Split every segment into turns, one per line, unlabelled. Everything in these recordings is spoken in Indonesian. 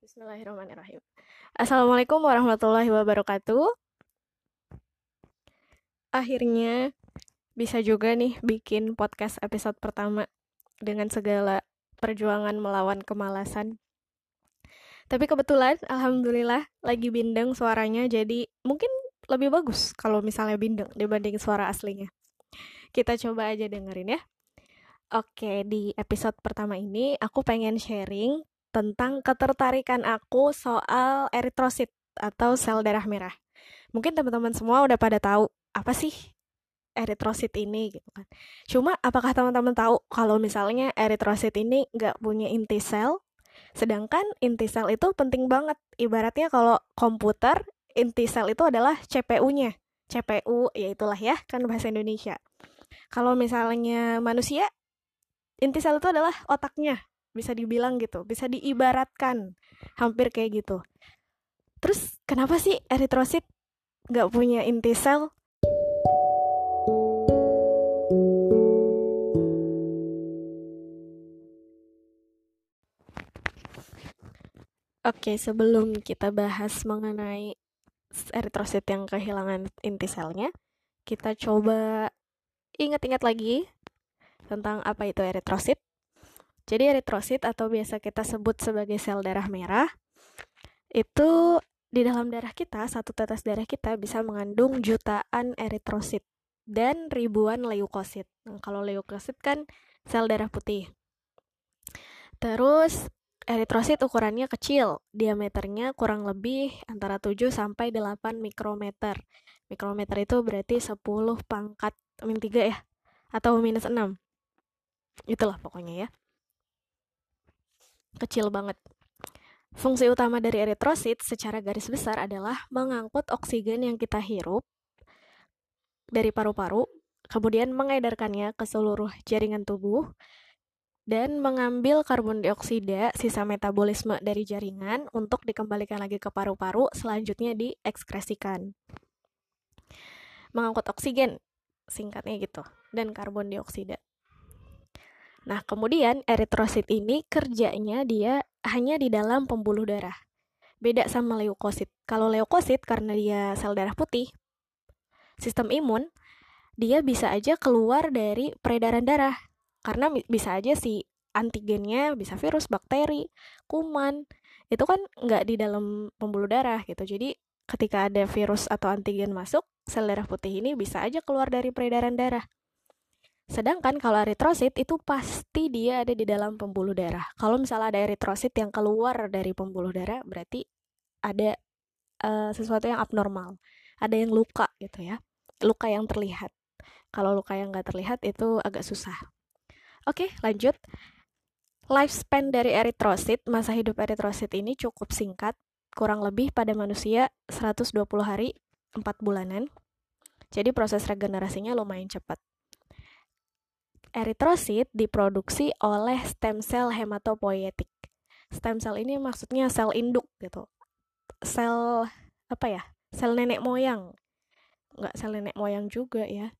Bismillahirrahmanirrahim. Assalamualaikum warahmatullahi wabarakatuh. Akhirnya bisa juga nih bikin podcast episode pertama dengan segala perjuangan melawan kemalasan. Tapi kebetulan, alhamdulillah, lagi bindeng suaranya, jadi mungkin lebih bagus kalau misalnya bindeng dibanding suara aslinya. Kita coba aja dengerin ya. Oke, di episode pertama ini aku pengen sharing tentang ketertarikan aku soal eritrosit atau sel darah merah. Mungkin teman-teman semua udah pada tahu apa sih eritrosit ini gitu kan. Cuma apakah teman-teman tahu kalau misalnya eritrosit ini nggak punya inti sel, sedangkan inti sel itu penting banget. Ibaratnya kalau komputer, inti sel itu adalah CPU-nya. CPU ya itulah ya, kan bahasa Indonesia. Kalau misalnya manusia, inti sel itu adalah otaknya bisa dibilang gitu bisa diibaratkan hampir kayak gitu terus kenapa sih eritrosit nggak punya inti sel Oke, sebelum kita bahas mengenai eritrosit yang kehilangan inti selnya, kita coba ingat-ingat lagi tentang apa itu eritrosit. Jadi eritrosit atau biasa kita sebut sebagai sel darah merah itu di dalam darah kita, satu tetes darah kita bisa mengandung jutaan eritrosit dan ribuan leukosit. Nah, kalau leukosit kan sel darah putih. Terus eritrosit ukurannya kecil, diameternya kurang lebih antara 7 sampai 8 mikrometer. Mikrometer itu berarti 10 pangkat min 3 ya atau minus 6. Itulah pokoknya ya kecil banget. Fungsi utama dari eritrosit secara garis besar adalah mengangkut oksigen yang kita hirup dari paru-paru, kemudian mengedarkannya ke seluruh jaringan tubuh, dan mengambil karbon dioksida sisa metabolisme dari jaringan untuk dikembalikan lagi ke paru-paru, selanjutnya diekskresikan. Mengangkut oksigen, singkatnya gitu, dan karbon dioksida. Nah, kemudian eritrosit ini kerjanya dia hanya di dalam pembuluh darah. Beda sama leukosit. Kalau leukosit karena dia sel darah putih, sistem imun, dia bisa aja keluar dari peredaran darah. Karena bisa aja si antigennya bisa virus, bakteri, kuman, itu kan nggak di dalam pembuluh darah gitu. Jadi ketika ada virus atau antigen masuk, sel darah putih ini bisa aja keluar dari peredaran darah. Sedangkan kalau eritrosit itu pasti dia ada di dalam pembuluh darah. Kalau misalnya ada eritrosit yang keluar dari pembuluh darah, berarti ada uh, sesuatu yang abnormal. Ada yang luka gitu ya. Luka yang terlihat. Kalau luka yang nggak terlihat itu agak susah. Oke, lanjut. Lifespan dari eritrosit, masa hidup eritrosit ini cukup singkat, kurang lebih pada manusia 120 hari 4 bulanan. Jadi proses regenerasinya lumayan cepat eritrosit diproduksi oleh stem cell hematopoietik. Stem cell ini maksudnya sel induk gitu. Sel apa ya? Sel nenek moyang. Enggak sel nenek moyang juga ya.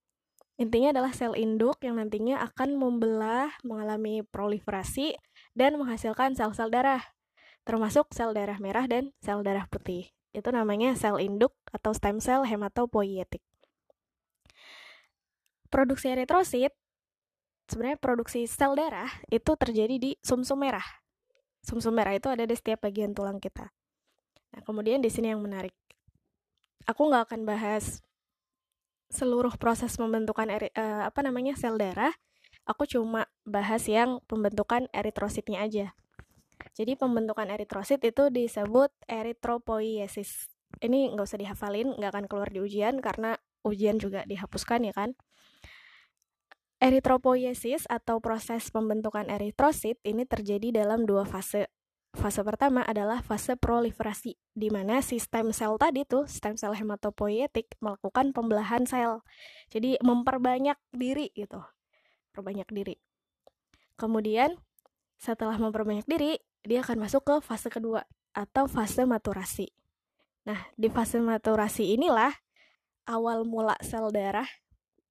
Intinya adalah sel induk yang nantinya akan membelah, mengalami proliferasi, dan menghasilkan sel-sel darah, termasuk sel darah merah dan sel darah putih. Itu namanya sel induk atau stem cell hematopoietik. Produksi eritrosit sebenarnya produksi sel darah itu terjadi di sumsum -sum merah. Sumsum -sum merah itu ada di setiap bagian tulang kita. Nah, kemudian di sini yang menarik. Aku nggak akan bahas seluruh proses pembentukan eri, uh, apa namanya sel darah. Aku cuma bahas yang pembentukan eritrositnya aja. Jadi pembentukan eritrosit itu disebut eritropoiesis. Ini nggak usah dihafalin, nggak akan keluar di ujian karena ujian juga dihapuskan ya kan. Eritropoiesis atau proses pembentukan eritrosit ini terjadi dalam dua fase. Fase pertama adalah fase proliferasi, di mana sistem sel tadi tuh, stem sel hematopoietik melakukan pembelahan sel. Jadi memperbanyak diri gitu. Perbanyak diri. Kemudian setelah memperbanyak diri, dia akan masuk ke fase kedua atau fase maturasi. Nah, di fase maturasi inilah awal mula sel darah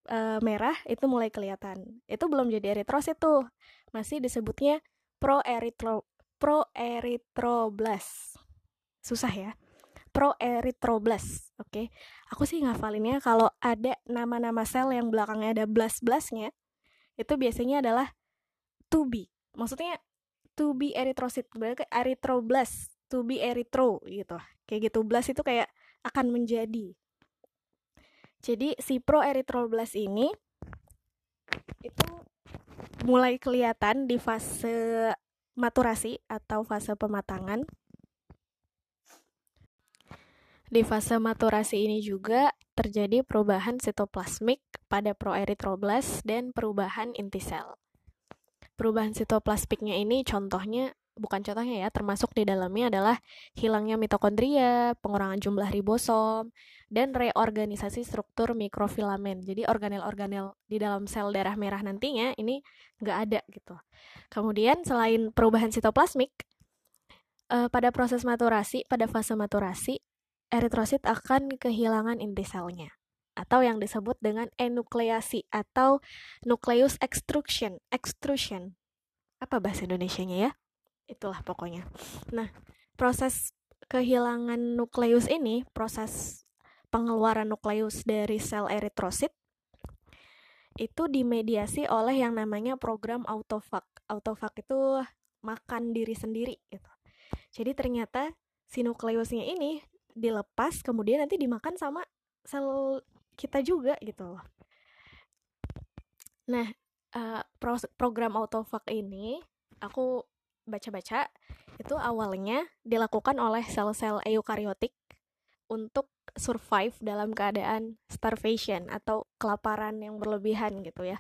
uh, merah itu mulai kelihatan. Itu belum jadi eritrosit tuh. Masih disebutnya proeritro proerythroblast. Susah ya. Proerythroblast. Oke. Okay? Aku sih ngafalinnya kalau ada nama-nama sel yang belakangnya ada blast-blastnya, itu biasanya adalah to be. Maksudnya to be erythrocyte, berarti erythroblast, to be erythro gitu. Kayak gitu. Blast itu kayak akan menjadi. Jadi si proerythroblast ini itu mulai kelihatan di fase maturasi atau fase pematangan. Di fase maturasi ini juga terjadi perubahan sitoplasmik pada proerythroblast dan perubahan inti sel. Perubahan sitoplasmiknya ini contohnya bukan contohnya ya, termasuk di dalamnya adalah hilangnya mitokondria, pengurangan jumlah ribosom, dan reorganisasi struktur mikrofilamen. Jadi organel-organel di dalam sel darah merah nantinya ini nggak ada gitu. Kemudian selain perubahan sitoplasmik, uh, pada proses maturasi, pada fase maturasi, eritrosit akan kehilangan inti selnya atau yang disebut dengan enukleasi atau nucleus extrusion. Extrusion. Apa bahasa Indonesianya ya? Itulah pokoknya. Nah, proses kehilangan nukleus ini, proses pengeluaran nukleus dari sel eritrosit itu dimediasi oleh yang namanya program autofag. Autofag itu makan diri sendiri gitu. Jadi ternyata si nukleusnya ini dilepas kemudian nanti dimakan sama sel kita juga gitu loh. Nah, uh, program autofag ini aku baca-baca itu awalnya dilakukan oleh sel-sel eukariotik untuk survive dalam keadaan starvation atau kelaparan yang berlebihan gitu ya.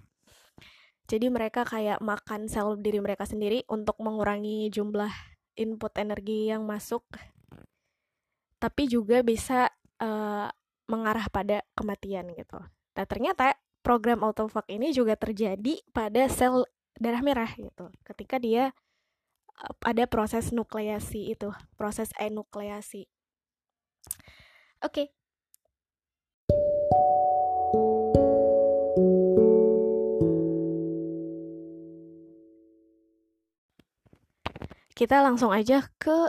Jadi mereka kayak makan sel diri mereka sendiri untuk mengurangi jumlah input energi yang masuk, tapi juga bisa uh, mengarah pada kematian gitu. Nah ternyata program autofag ini juga terjadi pada sel darah merah gitu, ketika dia ada proses nukleasi itu, proses enukleasi. Oke. Okay. Kita langsung aja ke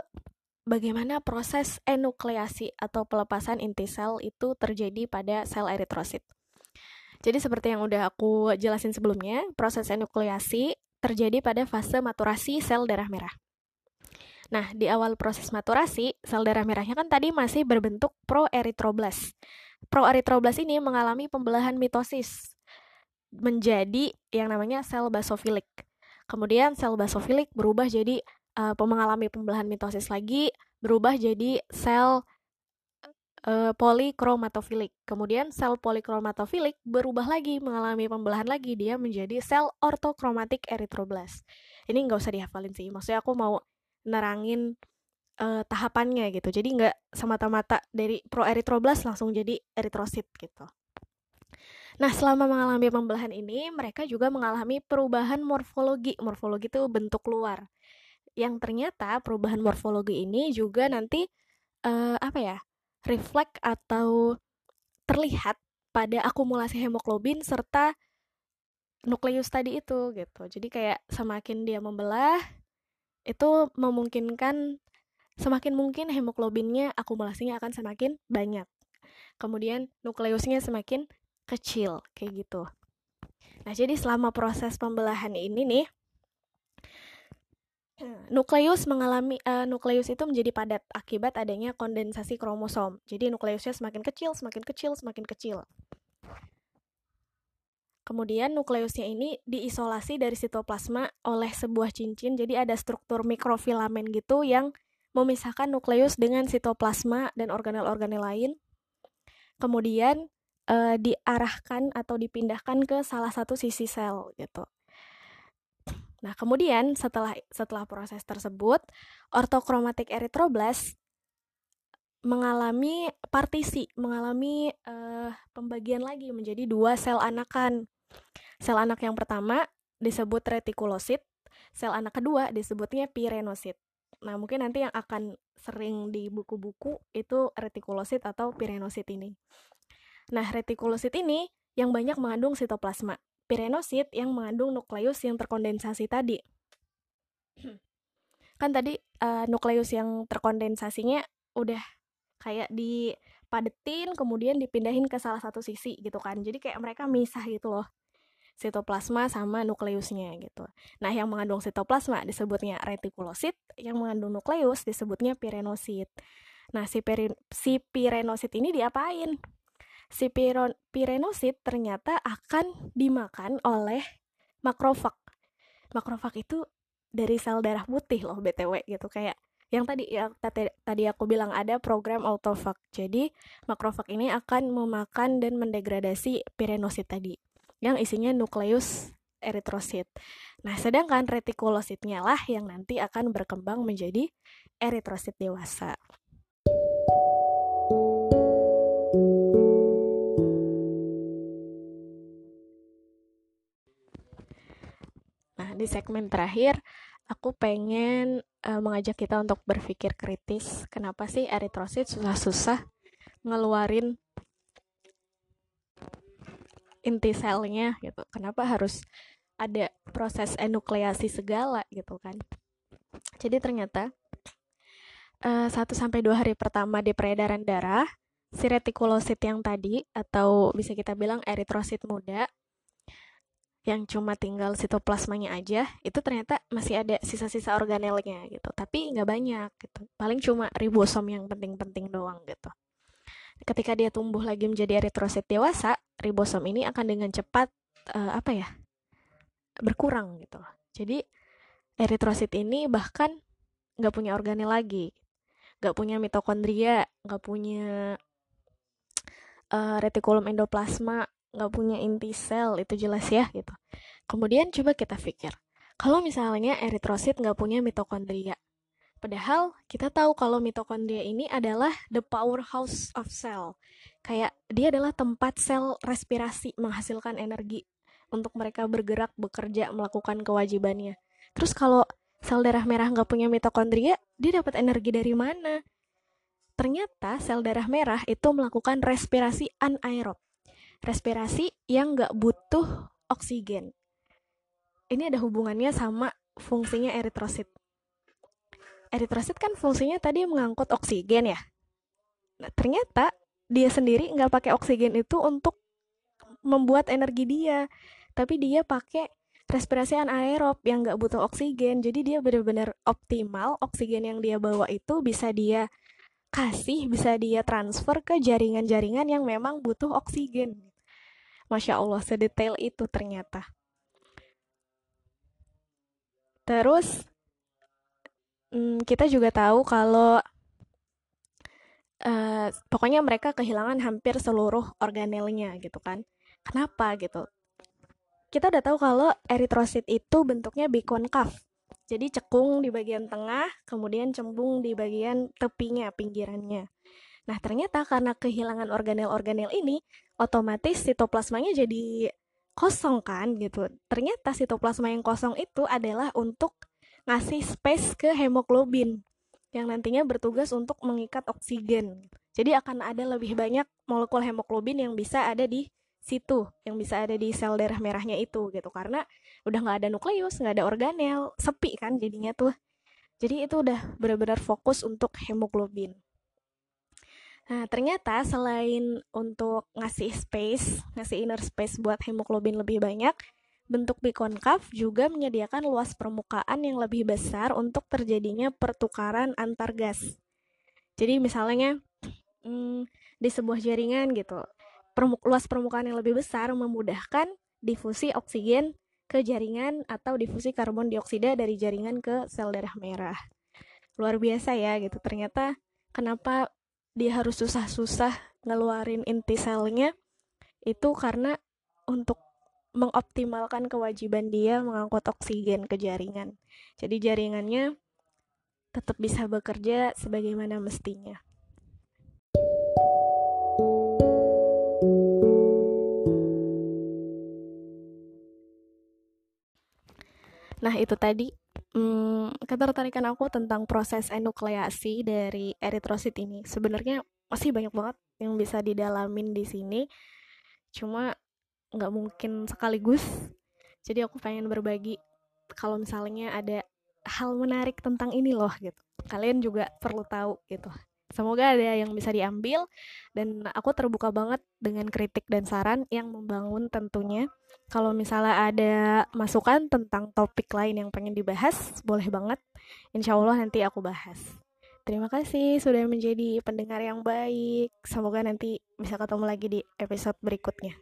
bagaimana proses enukleasi atau pelepasan inti sel itu terjadi pada sel eritrosit. Jadi seperti yang udah aku jelasin sebelumnya, proses enukleasi terjadi pada fase maturasi sel darah merah. Nah, di awal proses maturasi, sel darah merahnya kan tadi masih berbentuk proerythroblast. Proerythroblast ini mengalami pembelahan mitosis menjadi yang namanya sel basofilik. Kemudian sel basofilik berubah jadi uh, mengalami pembelahan mitosis lagi, berubah jadi sel uh, polikromatofili. Kemudian sel polikromatofilik berubah lagi, mengalami pembelahan lagi, dia menjadi sel ortokromatik erythroblast. Ini nggak usah dihafalin sih, maksudnya aku mau nerangin uh, tahapannya gitu. Jadi nggak semata-mata dari proerythroblast langsung jadi eritrosit gitu. Nah, selama mengalami pembelahan ini, mereka juga mengalami perubahan morfologi. Morfologi itu bentuk luar. Yang ternyata perubahan morfologi ini juga nanti uh, apa ya? Refleks atau terlihat pada akumulasi hemoglobin serta nukleus tadi itu gitu. Jadi kayak semakin dia membelah, itu memungkinkan semakin mungkin hemoglobinnya akumulasinya akan semakin banyak. Kemudian nukleusnya semakin kecil kayak gitu. Nah, jadi selama proses pembelahan ini nih nukleus mengalami uh, nukleus itu menjadi padat akibat adanya kondensasi kromosom. Jadi nukleusnya semakin kecil, semakin kecil, semakin kecil. Kemudian nukleusnya ini diisolasi dari sitoplasma oleh sebuah cincin. Jadi ada struktur mikrofilamen gitu yang memisahkan nukleus dengan sitoplasma dan organel-organel lain. Kemudian e, diarahkan atau dipindahkan ke salah satu sisi sel gitu. Nah, kemudian setelah setelah proses tersebut, ortokromatik eritroblast mengalami partisi, mengalami uh, pembagian lagi menjadi dua sel anakan. Sel anak yang pertama disebut retikulosit, sel anak kedua disebutnya pirenosit. Nah, mungkin nanti yang akan sering di buku-buku itu retikulosit atau pirenosit ini. Nah, retikulosit ini yang banyak mengandung sitoplasma. Pirenosit yang mengandung nukleus yang terkondensasi tadi. kan tadi uh, nukleus yang terkondensasinya udah kayak dipadetin kemudian dipindahin ke salah satu sisi gitu kan jadi kayak mereka misah gitu loh sitoplasma sama nukleusnya gitu. Nah, yang mengandung sitoplasma disebutnya retikulosit, yang mengandung nukleus disebutnya pirenosit. Nah, si, peri, si pirenosit ini diapain? Si piron, pirenosit ternyata akan dimakan oleh makrofag. Makrofag itu dari sel darah putih loh BTW gitu kayak yang tadi ya tadi aku bilang ada program autofag. Jadi makrofag ini akan memakan dan mendegradasi pirenosit tadi yang isinya nukleus eritrosit. Nah, sedangkan retikulositnya lah yang nanti akan berkembang menjadi eritrosit dewasa. Di segmen terakhir, aku pengen uh, mengajak kita untuk berpikir kritis. Kenapa sih eritrosit susah-susah ngeluarin inti selnya gitu kenapa harus ada proses enukleasi segala gitu kan jadi ternyata uh, sampai dua hari pertama di peredaran darah si retikulosit yang tadi atau bisa kita bilang eritrosit muda yang cuma tinggal sitoplasmanya aja itu ternyata masih ada sisa-sisa organelnya gitu tapi nggak banyak gitu paling cuma ribosom yang penting-penting doang gitu ketika dia tumbuh lagi menjadi eritrosit dewasa, ribosom ini akan dengan cepat uh, apa ya? berkurang gitu. Jadi eritrosit ini bahkan nggak punya organel lagi, nggak punya mitokondria, nggak punya uh, retikulum endoplasma, nggak punya inti sel, itu jelas ya gitu. Kemudian coba kita pikir, kalau misalnya eritrosit nggak punya mitokondria, Padahal kita tahu kalau mitokondria ini adalah the powerhouse of cell. Kayak dia adalah tempat sel respirasi menghasilkan energi untuk mereka bergerak, bekerja, melakukan kewajibannya. Terus kalau sel darah merah nggak punya mitokondria, dia dapat energi dari mana? Ternyata sel darah merah itu melakukan respirasi anaerob. Respirasi yang nggak butuh oksigen. Ini ada hubungannya sama fungsinya eritrosit eritrosit kan fungsinya tadi mengangkut oksigen ya. Nah, ternyata dia sendiri nggak pakai oksigen itu untuk membuat energi dia, tapi dia pakai respirasi anaerob yang nggak butuh oksigen. Jadi dia benar-benar optimal oksigen yang dia bawa itu bisa dia kasih, bisa dia transfer ke jaringan-jaringan yang memang butuh oksigen. Masya Allah, sedetail itu ternyata. Terus hmm, kita juga tahu kalau uh, pokoknya mereka kehilangan hampir seluruh organelnya gitu kan. Kenapa gitu? Kita udah tahu kalau eritrosit itu bentuknya bikonkav. Jadi cekung di bagian tengah, kemudian cembung di bagian tepinya, pinggirannya. Nah, ternyata karena kehilangan organel-organel ini, otomatis sitoplasmanya jadi kosong kan gitu. Ternyata sitoplasma yang kosong itu adalah untuk ngasih space ke hemoglobin yang nantinya bertugas untuk mengikat oksigen. Jadi akan ada lebih banyak molekul hemoglobin yang bisa ada di situ, yang bisa ada di sel darah merahnya itu gitu. Karena udah nggak ada nukleus, nggak ada organel, sepi kan jadinya tuh. Jadi itu udah benar-benar fokus untuk hemoglobin. Nah, ternyata selain untuk ngasih space, ngasih inner space buat hemoglobin lebih banyak, Bentuk bikonkav juga menyediakan luas permukaan yang lebih besar untuk terjadinya pertukaran antar gas. Jadi misalnya hmm, di sebuah jaringan gitu, permuk luas permukaan yang lebih besar memudahkan difusi oksigen ke jaringan atau difusi karbon dioksida dari jaringan ke sel darah merah. Luar biasa ya gitu. Ternyata kenapa dia harus susah-susah ngeluarin inti selnya itu karena untuk mengoptimalkan kewajiban dia mengangkut oksigen ke jaringan. Jadi jaringannya tetap bisa bekerja sebagaimana mestinya. Nah, itu tadi hmm, ketertarikan aku tentang proses enukleasi dari eritrosit ini. Sebenarnya masih banyak banget yang bisa didalamin di sini. Cuma nggak mungkin sekaligus jadi aku pengen berbagi kalau misalnya ada hal menarik tentang ini loh gitu kalian juga perlu tahu gitu semoga ada yang bisa diambil dan aku terbuka banget dengan kritik dan saran yang membangun tentunya kalau misalnya ada masukan tentang topik lain yang pengen dibahas boleh banget insya Allah nanti aku bahas Terima kasih sudah menjadi pendengar yang baik. Semoga nanti bisa ketemu lagi di episode berikutnya.